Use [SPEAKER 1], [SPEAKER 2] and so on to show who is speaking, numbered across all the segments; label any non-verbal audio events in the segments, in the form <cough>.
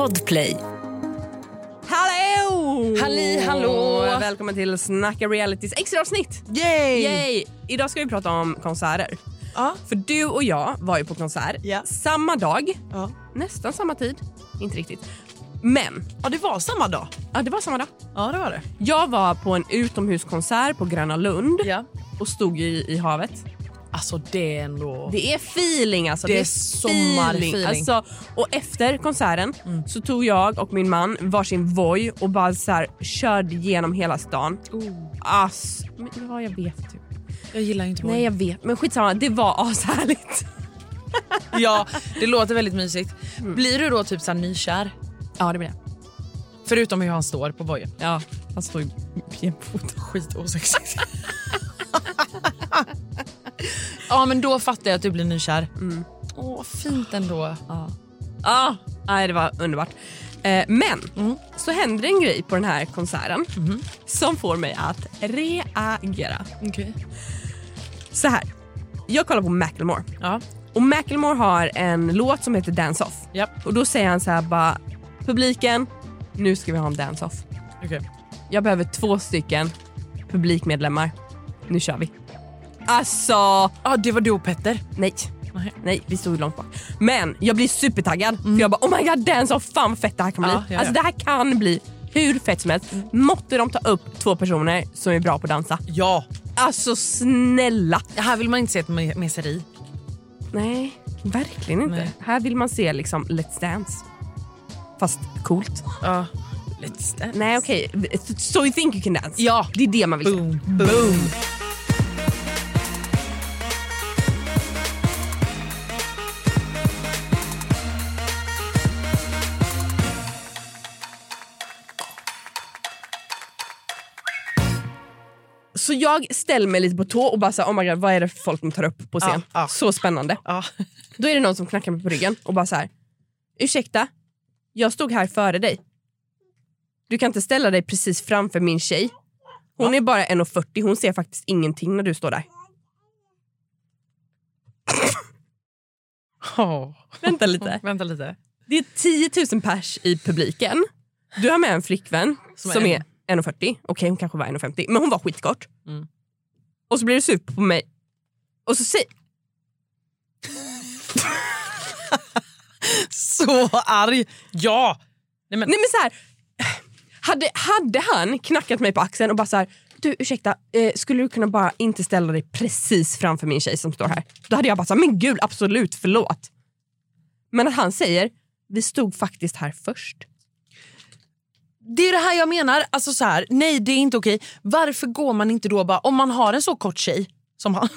[SPEAKER 1] Podplay.
[SPEAKER 2] Hallå!
[SPEAKER 3] Halli, hallå!
[SPEAKER 2] Välkommen till Snacka realitys extra avsnitt.
[SPEAKER 3] Yay!
[SPEAKER 2] Yay! Idag ska vi prata om konserter.
[SPEAKER 3] Ja.
[SPEAKER 2] För du och jag var ju på konsert
[SPEAKER 3] Ja.
[SPEAKER 2] samma dag,
[SPEAKER 3] Ja.
[SPEAKER 2] nästan samma tid, inte riktigt. Men
[SPEAKER 3] ja, det var samma dag.
[SPEAKER 2] ja, det var samma dag.
[SPEAKER 3] Ja, det var det.
[SPEAKER 2] Jag var på en utomhuskonsert på Gröna Lund
[SPEAKER 3] Ja.
[SPEAKER 2] och stod i, i havet.
[SPEAKER 3] Alltså det är ändå...
[SPEAKER 2] Det är feeling alltså.
[SPEAKER 3] Det är
[SPEAKER 2] feeling.
[SPEAKER 3] sommarfeeling.
[SPEAKER 2] Alltså, och efter konserten
[SPEAKER 3] Mm.
[SPEAKER 2] så tog jag och min man varsin Voi och bara så här, körde genom hela stan.
[SPEAKER 3] Oh,
[SPEAKER 2] Ass, men, ja, jag vet typ.
[SPEAKER 3] jag gillar inte
[SPEAKER 2] Nej jag vet men skitsamma det var ashärligt. <laughs>
[SPEAKER 3] Ja, det låter väldigt mysigt. Blir du då typ så här nykär?
[SPEAKER 2] Ja det blir jag.
[SPEAKER 3] Förutom hur han står på bojen.
[SPEAKER 2] Ja han står ju jämfota.
[SPEAKER 3] Skitosexigt. <laughs> ja, men då fattar jag att du blir nykär. Åh, fint ändå.
[SPEAKER 2] Ja. Ah, nej det var underbart. Eh, men så händer en grej på den här konserten som får mig att reagera.
[SPEAKER 3] Okej.
[SPEAKER 2] Så här. Jag kollar på Macklemore
[SPEAKER 3] Ja.
[SPEAKER 2] och Macklemore har en låt som heter Dance Off.
[SPEAKER 3] Japp.
[SPEAKER 2] Och då säger han så här bara publiken nu ska vi ha en Dance Off.
[SPEAKER 3] Okej.
[SPEAKER 2] Jag behöver två stycken publikmedlemmar. Nu kör vi. Alltså,
[SPEAKER 3] Ja, det var du och Petter.
[SPEAKER 2] nej.
[SPEAKER 3] Nej.
[SPEAKER 2] Nej, vi stod långt bak. Men jag blir supertaggad för jag bara oh my god dance off, fan fett det här kan bli.
[SPEAKER 3] Ja, ja, ja.
[SPEAKER 2] Alltså det här kan bli hur fett som helst. Måtte de ta upp två personer som är bra på att dansa.
[SPEAKER 3] Ja.
[SPEAKER 2] Alltså snälla.
[SPEAKER 3] Här vill man inte se ett me- meseri.
[SPEAKER 2] Nej, verkligen inte.
[SPEAKER 3] Nej.
[SPEAKER 2] Här vill man se liksom Let's Dance. Fast coolt.
[SPEAKER 3] Ja. Let's dance.
[SPEAKER 2] Nej okej, so you think you can dance?
[SPEAKER 3] Ja.
[SPEAKER 2] Det är det man vill se.
[SPEAKER 3] Boom. Boom.
[SPEAKER 2] Jag ställer mig lite på tå och bara så här, oh my god, vad är det för folk de tar upp på scen?
[SPEAKER 3] Ja, ja.
[SPEAKER 2] Så spännande.
[SPEAKER 3] Ja.
[SPEAKER 2] Då är det någon som knackar mig på ryggen och bara så här. Ursäkta, jag stod här före dig. Du kan inte ställa dig precis framför min tjej. Hon är bara 1,40, hon ser faktiskt ingenting när du står där.
[SPEAKER 3] Oh.
[SPEAKER 2] Vänta lite. <laughs>
[SPEAKER 3] Vänta lite.
[SPEAKER 2] Det är 10 000 pers i publiken. Du har med en flickvän som,
[SPEAKER 3] Som är
[SPEAKER 2] är 1,40. Okej hon kanske var 1,50 men hon var skitkort.
[SPEAKER 3] Mm.
[SPEAKER 2] Och så blir du sur på mig. Och så säger... <laughs>
[SPEAKER 3] Så arg. Ja. Nej, men,
[SPEAKER 2] Nej men så här, hade, hade han knackat mig på axeln och bara så här, du ursäkta, eh, skulle du kunna bara inte ställa dig precis framför min tjej som står här? Då hade jag bara sagt, men gud absolut, förlåt. Men att han säger, vi stod faktiskt här först.
[SPEAKER 3] Det är det här jag menar. Alltså så här, nej det är inte okej. Varför går man inte då bara, om man har en så kort tjej som han.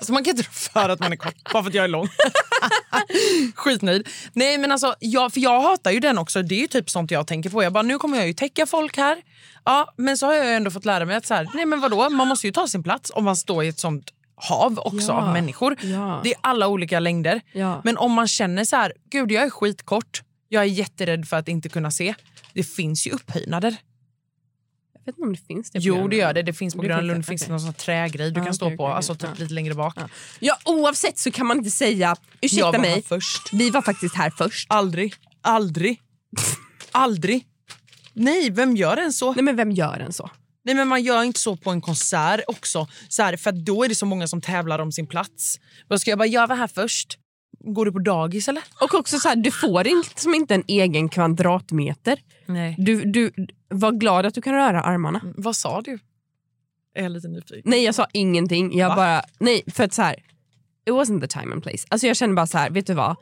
[SPEAKER 3] Alltså <laughs> man kan inte för att man är kort, bara för att jag är lång. <laughs> Skitnöjd. Nej men alltså, jag, för jag hatar ju den också. Det är ju typ sånt jag tänker på. Jag bara, nu kommer jag ju täcka folk här. Ja, men så har jag ändå fått lära mig att så här, nej men vadå, man måste ju ta sin plats om man står i ett sånt hav också
[SPEAKER 2] Ja.
[SPEAKER 3] av människor.
[SPEAKER 2] Ja.
[SPEAKER 3] Det är alla olika längder.
[SPEAKER 2] Ja.
[SPEAKER 3] Men om man känner så här, gud jag är skitkort, jag är jätterädd för att inte kunna se. Det finns ju upphöjnader.
[SPEAKER 2] Jag vet inte om det finns det.
[SPEAKER 3] Jo det gör det. Det finns på Gröna Lund
[SPEAKER 2] det,
[SPEAKER 3] finns det
[SPEAKER 2] okej.
[SPEAKER 3] någon sån trägrej du
[SPEAKER 2] Ja,
[SPEAKER 3] kan stå
[SPEAKER 2] okej,
[SPEAKER 3] på,
[SPEAKER 2] okej,
[SPEAKER 3] alltså typ
[SPEAKER 2] Ja.
[SPEAKER 3] lite längre bak.
[SPEAKER 2] Ja, oavsett så kan man inte säga, ursäkta
[SPEAKER 3] jag var
[SPEAKER 2] mig,
[SPEAKER 3] här först.
[SPEAKER 2] vi var faktiskt här först.
[SPEAKER 3] Aldrig, aldrig, aldrig. Nej, vem gör en så?
[SPEAKER 2] Nej men vem gör en så?
[SPEAKER 3] Nej men man gör inte så på en konsert också. Så här, för då är det så många som tävlar om sin plats. Då ska jag bara, jag var här först. Går du på dagis eller?
[SPEAKER 2] Och också så här, du får liksom inte en egen kvadratmeter.
[SPEAKER 3] Nej.
[SPEAKER 2] Du, du, var glad att du kan röra armarna.
[SPEAKER 3] Vad sa du? Är jag lite nyfiken.
[SPEAKER 2] Nej jag sa ingenting. Jag
[SPEAKER 3] Va?
[SPEAKER 2] bara, nej för att så här, it wasn't the time and place. Alltså jag känner bara så här, vet du vad?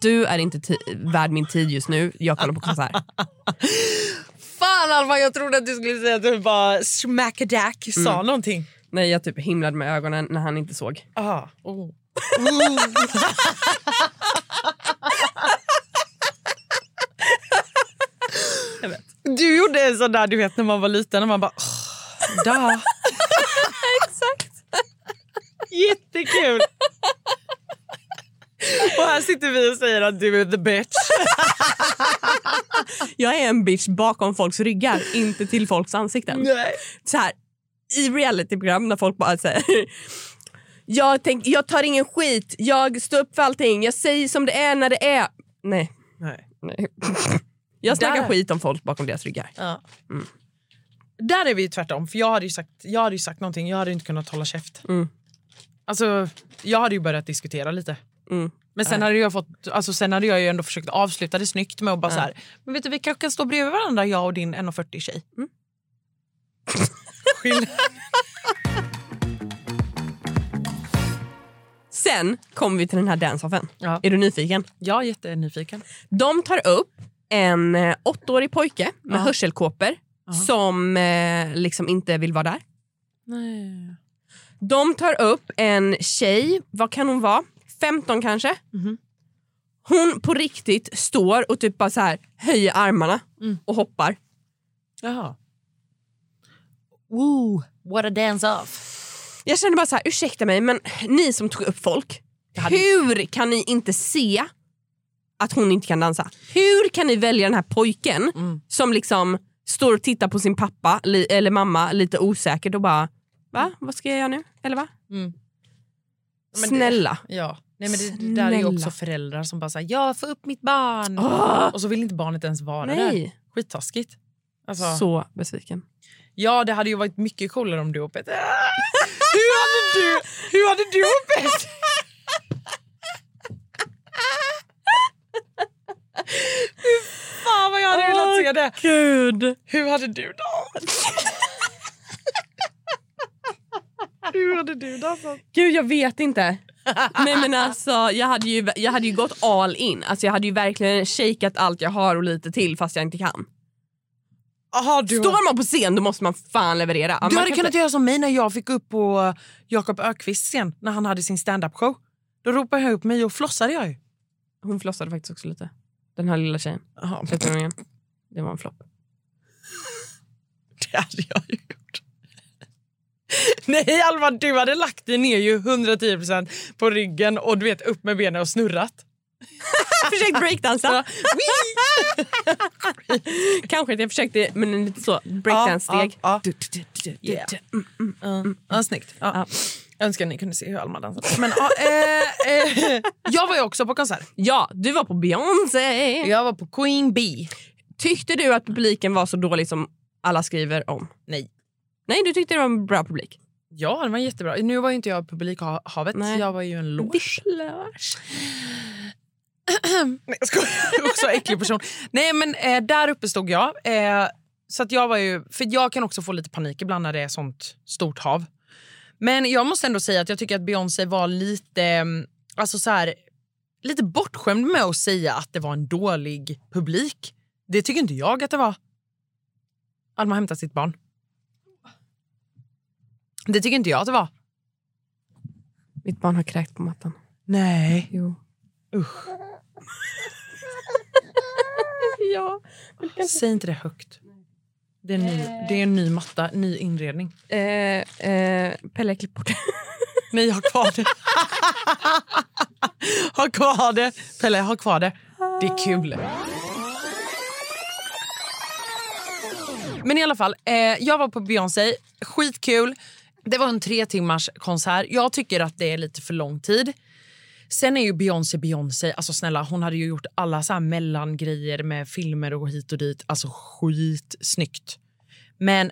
[SPEAKER 2] Du är inte värd min tid just nu, jag kollar på konsert. <laughs>
[SPEAKER 3] Fan Alva, jag trodde att du skulle säga att du bara smackadack sa någonting.
[SPEAKER 2] nej jag typ himlade med ögonen när han inte såg.
[SPEAKER 3] Ah. Oh.
[SPEAKER 2] Jag vet.
[SPEAKER 3] Du gjorde en sån där du vet när man var liten och man bara oh, da. <laughs>
[SPEAKER 2] Exakt.
[SPEAKER 3] Jättekul. och här sitter vi och säger att du är the bitch. <laughs>
[SPEAKER 2] Jag är en bitch bakom folks ryggar, inte till folks ansikten.
[SPEAKER 3] Nej.
[SPEAKER 2] så här, i realityprogram när folk bara säger jag, tänk, jag tar ingen skit, jag står upp för allting, jag säger som det är när det är. Nej,
[SPEAKER 3] Nej.
[SPEAKER 2] Nej. <laughs> Jag snackar
[SPEAKER 3] Där-
[SPEAKER 2] skit om folk bakom deras ryggar.
[SPEAKER 3] Ja.
[SPEAKER 2] Mm.
[SPEAKER 3] Där är vi ju tvärtom. För jag hade ju sagt, jag hade ju sagt någonting, jag hade inte kunnat hålla käft.
[SPEAKER 2] Mm.
[SPEAKER 3] Alltså, jag hade ju börjat diskutera lite.
[SPEAKER 2] Mm.
[SPEAKER 3] Men sen hade, jag fått, alltså sen hade jag ju ändå försökt avsluta det snyggt med att bara så här, men vet du vi kanske kan stå bredvid varandra jag och din 1,40 tjej.
[SPEAKER 2] Mm. <laughs> Sen kommer vi till den här dance-offen.
[SPEAKER 3] ja.
[SPEAKER 2] Är du nyfiken?
[SPEAKER 3] Jag är jättenyfiken.
[SPEAKER 2] De tar upp en eh, åttaårig pojke med
[SPEAKER 3] Ja.
[SPEAKER 2] hörselkåpor
[SPEAKER 3] Ja.
[SPEAKER 2] som eh, liksom inte vill vara där.
[SPEAKER 3] Nej.
[SPEAKER 2] De tar upp en tjej, vad kan hon vara? 15 kanske?
[SPEAKER 3] Mhm.
[SPEAKER 2] Hon på riktigt står och typ bara så här höjer armarna
[SPEAKER 3] Mm.
[SPEAKER 2] och hoppar.
[SPEAKER 3] Jaha. Woo, what a dance off.
[SPEAKER 2] Jag känner bara så här, ursäkta mig men ni som tog upp folk,
[SPEAKER 3] hade-
[SPEAKER 2] hur kan ni inte se att hon inte kan dansa? Hur kan ni välja den här pojken
[SPEAKER 3] Mm.
[SPEAKER 2] som liksom står och tittar på sin pappa eller mamma lite osäkert och bara va? Vad ska jag göra nu? Eller va?
[SPEAKER 3] Mm. Men det-
[SPEAKER 2] Snälla.
[SPEAKER 3] Ja. Nej, men det, det där är ju
[SPEAKER 2] Snälla.
[SPEAKER 3] också föräldrar som bara säger jag får upp mitt barn.
[SPEAKER 2] Åh!
[SPEAKER 3] Och så vill inte barnet ens vara där.
[SPEAKER 2] Nej.
[SPEAKER 3] Skittaskigt. Alltså,
[SPEAKER 2] Så besviken.
[SPEAKER 3] Ja, det hade ju varit mycket coolare om du och Peter... du, hur hade du och Peter... Hur fan vad jag hade velat se det!
[SPEAKER 2] Gud.
[SPEAKER 3] Hur hade du då? hur hade du dansat?
[SPEAKER 2] Gud jag vet inte. Nej men alltså jag hade, ju, jag hade ju gått all in. Alltså jag hade ju verkligen shakat allt jag har och lite till fast jag inte kan.
[SPEAKER 3] Aha, du,
[SPEAKER 2] Står man på scen då måste man fan leverera.
[SPEAKER 3] du
[SPEAKER 2] Man
[SPEAKER 3] hade kunnat
[SPEAKER 2] inte-
[SPEAKER 3] göra som mig när jag fick upp på Jakob Ökvists scen när han hade sin stand-up show. Då ropade jag upp mig och flossade jag ju.
[SPEAKER 2] Hon flossade faktiskt också lite. Den här lilla tjejen.
[SPEAKER 3] Aha,
[SPEAKER 2] 13-åringen. Det var en flopp. <laughs>
[SPEAKER 3] Det hade jag ju gjort. Nej Alma, du hade lagt dig ner ju 110% på ryggen och du vet upp med benen och snurrat. <laughs>
[SPEAKER 2] Försökt breakdansa. <laughs> Kanske att jag försökte men en lite så breakdance-steg.
[SPEAKER 3] Ja,
[SPEAKER 2] du, du,
[SPEAKER 3] Yeah.
[SPEAKER 2] Mm, mm.
[SPEAKER 3] ja, ja, snyggt. Ja.
[SPEAKER 2] Ja.
[SPEAKER 3] Jag önskar att ni kunde se hur Alma dansar. Men, ja, eh, eh, jag var ju också på konsert.
[SPEAKER 2] Ja, du var på Beyoncé.
[SPEAKER 3] Jag var på Queen Bee.
[SPEAKER 2] Tyckte du att publiken var så dålig som alla skriver om?
[SPEAKER 3] Nej.
[SPEAKER 2] Nej, du tyckte det var en bra publik.
[SPEAKER 3] Ja, det var jättebra. Nu var ju inte jag publikhavet.
[SPEAKER 2] Nej.
[SPEAKER 3] Jag var ju en loge. Nej, jag skojar. <laughs> Också äcklig person. Nej, men eh, där uppe stod jag. Eh, så att jag var ju... För jag kan också få lite panik ibland när det är sånt stort hav. Men jag måste ändå säga att jag tycker att Beyoncé var lite... mm, Alltså så här, lite bortskämd med att säga att det var en dålig publik. Det tycker inte jag att det var. Alma hämtar sitt barn. Det tycker inte jag att det var.
[SPEAKER 2] Mitt barn har kräkt på mattan.
[SPEAKER 3] Nej.
[SPEAKER 2] Jo.
[SPEAKER 3] Usch. <laughs>
[SPEAKER 2] ja.
[SPEAKER 3] Säg inte det högt. Det är ny, det är en ny matta, ny inredning.
[SPEAKER 2] Eh, eh, Pelle, klipp bort det. <laughs>
[SPEAKER 3] Nej, ha kvar det. ha kvar det. Pelle, ha kvar det. Det är kul. Men i alla fall, eh, jag var på Beyoncé. Skitkul. Det var en tre timmars konsert. Jag tycker att det är lite för lång tid. Sen är ju Beyoncé Beyoncé. Alltså snälla, hon hade ju gjort alla så här mellangrejer med filmer och hit och dit. Alltså skitsnyggt. Men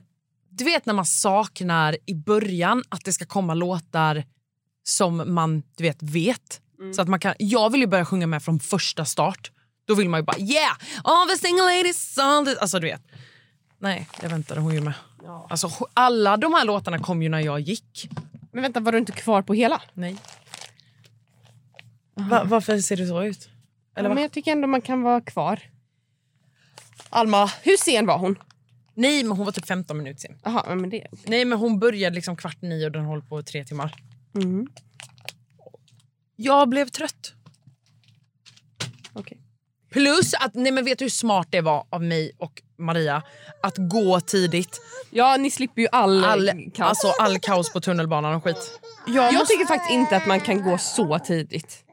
[SPEAKER 3] du vet när man saknar i början att det ska komma låtar som man du vet vet. Så att man kan, jag vill ju börja sjunga med från första start. Då vill man ju bara yeah, all the single ladies, all the... Alltså du vet. Nej, det väntade hon ju med. Alltså, ho- alla de här låtarna kom ju när jag gick.
[SPEAKER 2] Men vänta, var du inte kvar på hela?
[SPEAKER 3] Nej. Va, varför ser det så ut? Eller
[SPEAKER 2] ja, men jag tycker ändå man kan vara kvar.
[SPEAKER 3] Alma.
[SPEAKER 2] Hur sen var hon?
[SPEAKER 3] Nej, men hon var typ 15 minuter sen.
[SPEAKER 2] Jaha, men det...
[SPEAKER 3] Nej, men hon började liksom kvart nio och den håller på i tre timmar.
[SPEAKER 2] Mm.
[SPEAKER 3] Jag blev trött.
[SPEAKER 2] Okej.
[SPEAKER 3] Plus att, nej men vet du hur smart det var av mig och Maria att gå tidigt.
[SPEAKER 2] Ja, ni slipper ju all,
[SPEAKER 3] All,
[SPEAKER 2] kaos.
[SPEAKER 3] alltså all kaos på tunnelbanan och skit. Jag,
[SPEAKER 2] jag
[SPEAKER 3] måste,
[SPEAKER 2] tycker faktiskt inte att man kan gå så tidigt.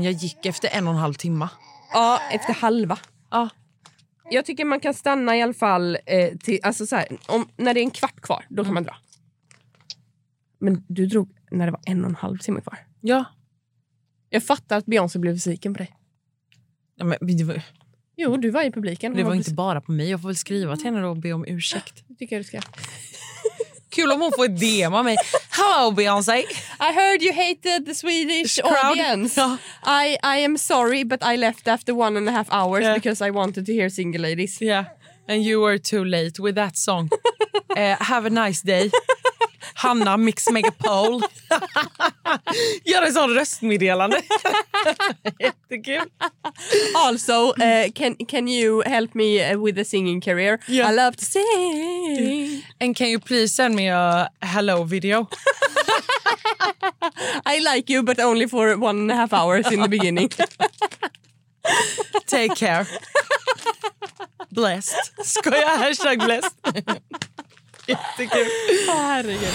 [SPEAKER 3] Men jag gick efter en och en halv timme.
[SPEAKER 2] Ja, efter halva.
[SPEAKER 3] Ja.
[SPEAKER 2] Jag tycker man kan stanna i alla fall eh, till, alltså så här, om, när det är en kvart kvar. Då kan man dra. Men du drog när det var en och en halv timme kvar.
[SPEAKER 3] Ja.
[SPEAKER 2] Jag fattar att Beyoncé blev besviken på dig.
[SPEAKER 3] ja men, det var-
[SPEAKER 2] Jo, du var i publiken.
[SPEAKER 3] Det
[SPEAKER 2] Hon
[SPEAKER 3] var inte bara på mig. Jag får väl skriva till henne då och be om ursäkt.
[SPEAKER 2] Det tycker jag du ska.
[SPEAKER 3] Kul om hon får DM av mig. Hello Beyoncé!
[SPEAKER 2] I heard you hated the Swedish
[SPEAKER 3] Crowd.
[SPEAKER 2] audience.
[SPEAKER 3] Ja.
[SPEAKER 2] I, I am sorry but I left after one and a half hours
[SPEAKER 3] Yeah.
[SPEAKER 2] because I wanted to hear single ladies.
[SPEAKER 3] Yeah, and you were too late with that song. <laughs> Eh, have a nice day. Hanna Mix Megapol. <laughs> <laughs> Gör en sån röstmeddelande. <laughs> Jättekul.
[SPEAKER 2] Also, uh, can, can you help me with the singing career?
[SPEAKER 3] Yeah.
[SPEAKER 2] I love to sing.
[SPEAKER 3] And can you please send me a hello video? <laughs>
[SPEAKER 2] I like you but only for one and a half hours in the beginning.
[SPEAKER 3] Take care. Blessed. Skoja, hashtag blessed. Jättekul.
[SPEAKER 2] Herregud.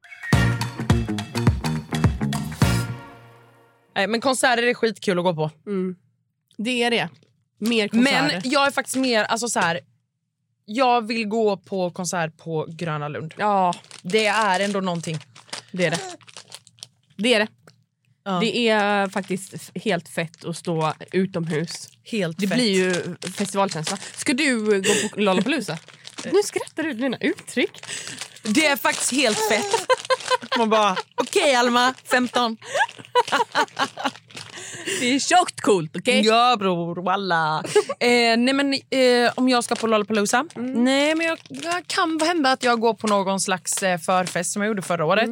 [SPEAKER 3] Nej, men konserter är skitkul att gå på.
[SPEAKER 2] Det är det. Mer
[SPEAKER 3] Men
[SPEAKER 2] konserter.
[SPEAKER 3] jag är faktiskt mer... Alltså så här, jag vill gå på konsert på Gröna Lund.
[SPEAKER 2] Ja,
[SPEAKER 3] Det är ändå någonting.
[SPEAKER 2] det är det. Det är det.
[SPEAKER 3] Ja.
[SPEAKER 2] Det är faktiskt helt fett att stå utomhus.
[SPEAKER 3] Helt
[SPEAKER 2] Det
[SPEAKER 3] fett.
[SPEAKER 2] blir ju festivalkänsla. Ska du gå på Lollapalooza? <laughs> Nu skrattar du dina uttryck.
[SPEAKER 3] Det är faktiskt helt fett. Man bara, okej Alma, 15.
[SPEAKER 2] Det är tjockt coolt, okej?
[SPEAKER 3] Ja bror, walla. eh, nej men eh, om jag ska på Lollapalooza? Nej men jag, jag kan hända att jag går på någon slags eh, förfest som jag gjorde förra året.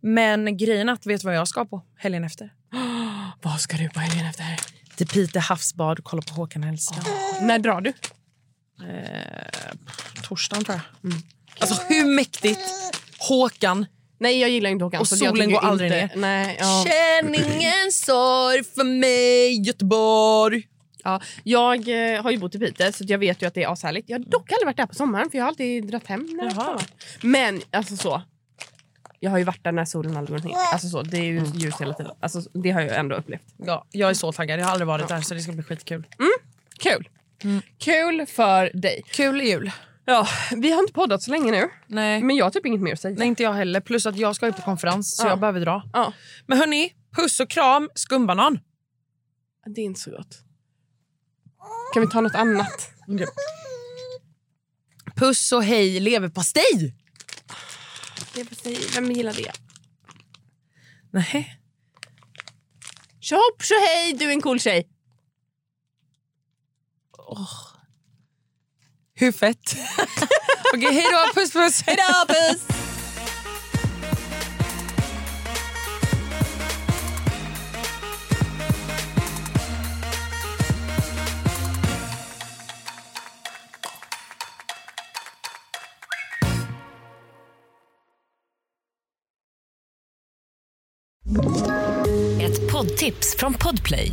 [SPEAKER 3] Men grejen att, vet du vad jag ska på helgen efter? <gasps>
[SPEAKER 2] Vad ska du på helgen efter?
[SPEAKER 3] Till Pite havsbad och kolla på Håkan Hellström.
[SPEAKER 2] När drar du?
[SPEAKER 3] Torsdagen tror jag. Alltså hur mäktigt? Håkan.
[SPEAKER 2] Nej, jag gillar inte Håkan.
[SPEAKER 3] Och
[SPEAKER 2] så jag
[SPEAKER 3] solen går aldrig
[SPEAKER 2] inte,
[SPEAKER 3] ner.
[SPEAKER 2] Nej, ja.
[SPEAKER 3] Känn ingen sorg för mig Göteborg.
[SPEAKER 2] Ja, jag eh, har ju bott i Piteå så jag vet ju att det är ashärligt. Jag har dock aldrig varit där på sommaren för jag har alltid dragit hem när det. Men alltså så. Jag har ju varit där när solen aldrig går ner. Alltså så, det är ju ljus hela tiden. Alltså, det har jag ändå upplevt.
[SPEAKER 3] Ja, jag är så taggad. Jag har aldrig varit där så det ska bli skitkul.
[SPEAKER 2] Kul! Kul för dig.
[SPEAKER 3] Kul jul.
[SPEAKER 2] Ja, vi har inte poddat så länge nu.
[SPEAKER 3] Nej.
[SPEAKER 2] Men jag har typ inget mer att säga.
[SPEAKER 3] Nej, inte jag heller. Plus att jag ska ju på konferens så
[SPEAKER 2] Ja.
[SPEAKER 3] jag behöver dra.
[SPEAKER 2] Ja,
[SPEAKER 3] Men hörni, puss och kram, skumbanan.
[SPEAKER 2] det är inte så gott. Kan vi ta något annat?
[SPEAKER 3] Puss och hej leverpastej!
[SPEAKER 2] Säga, vem gillar det?
[SPEAKER 3] Nej.
[SPEAKER 2] Tjohopp tjohej, du är en cool tjej.
[SPEAKER 3] Hur fett? <laughs> Okej, hej då. Puss puss.
[SPEAKER 2] Hejdå, puss!
[SPEAKER 1] Ett poddtips från Podplay.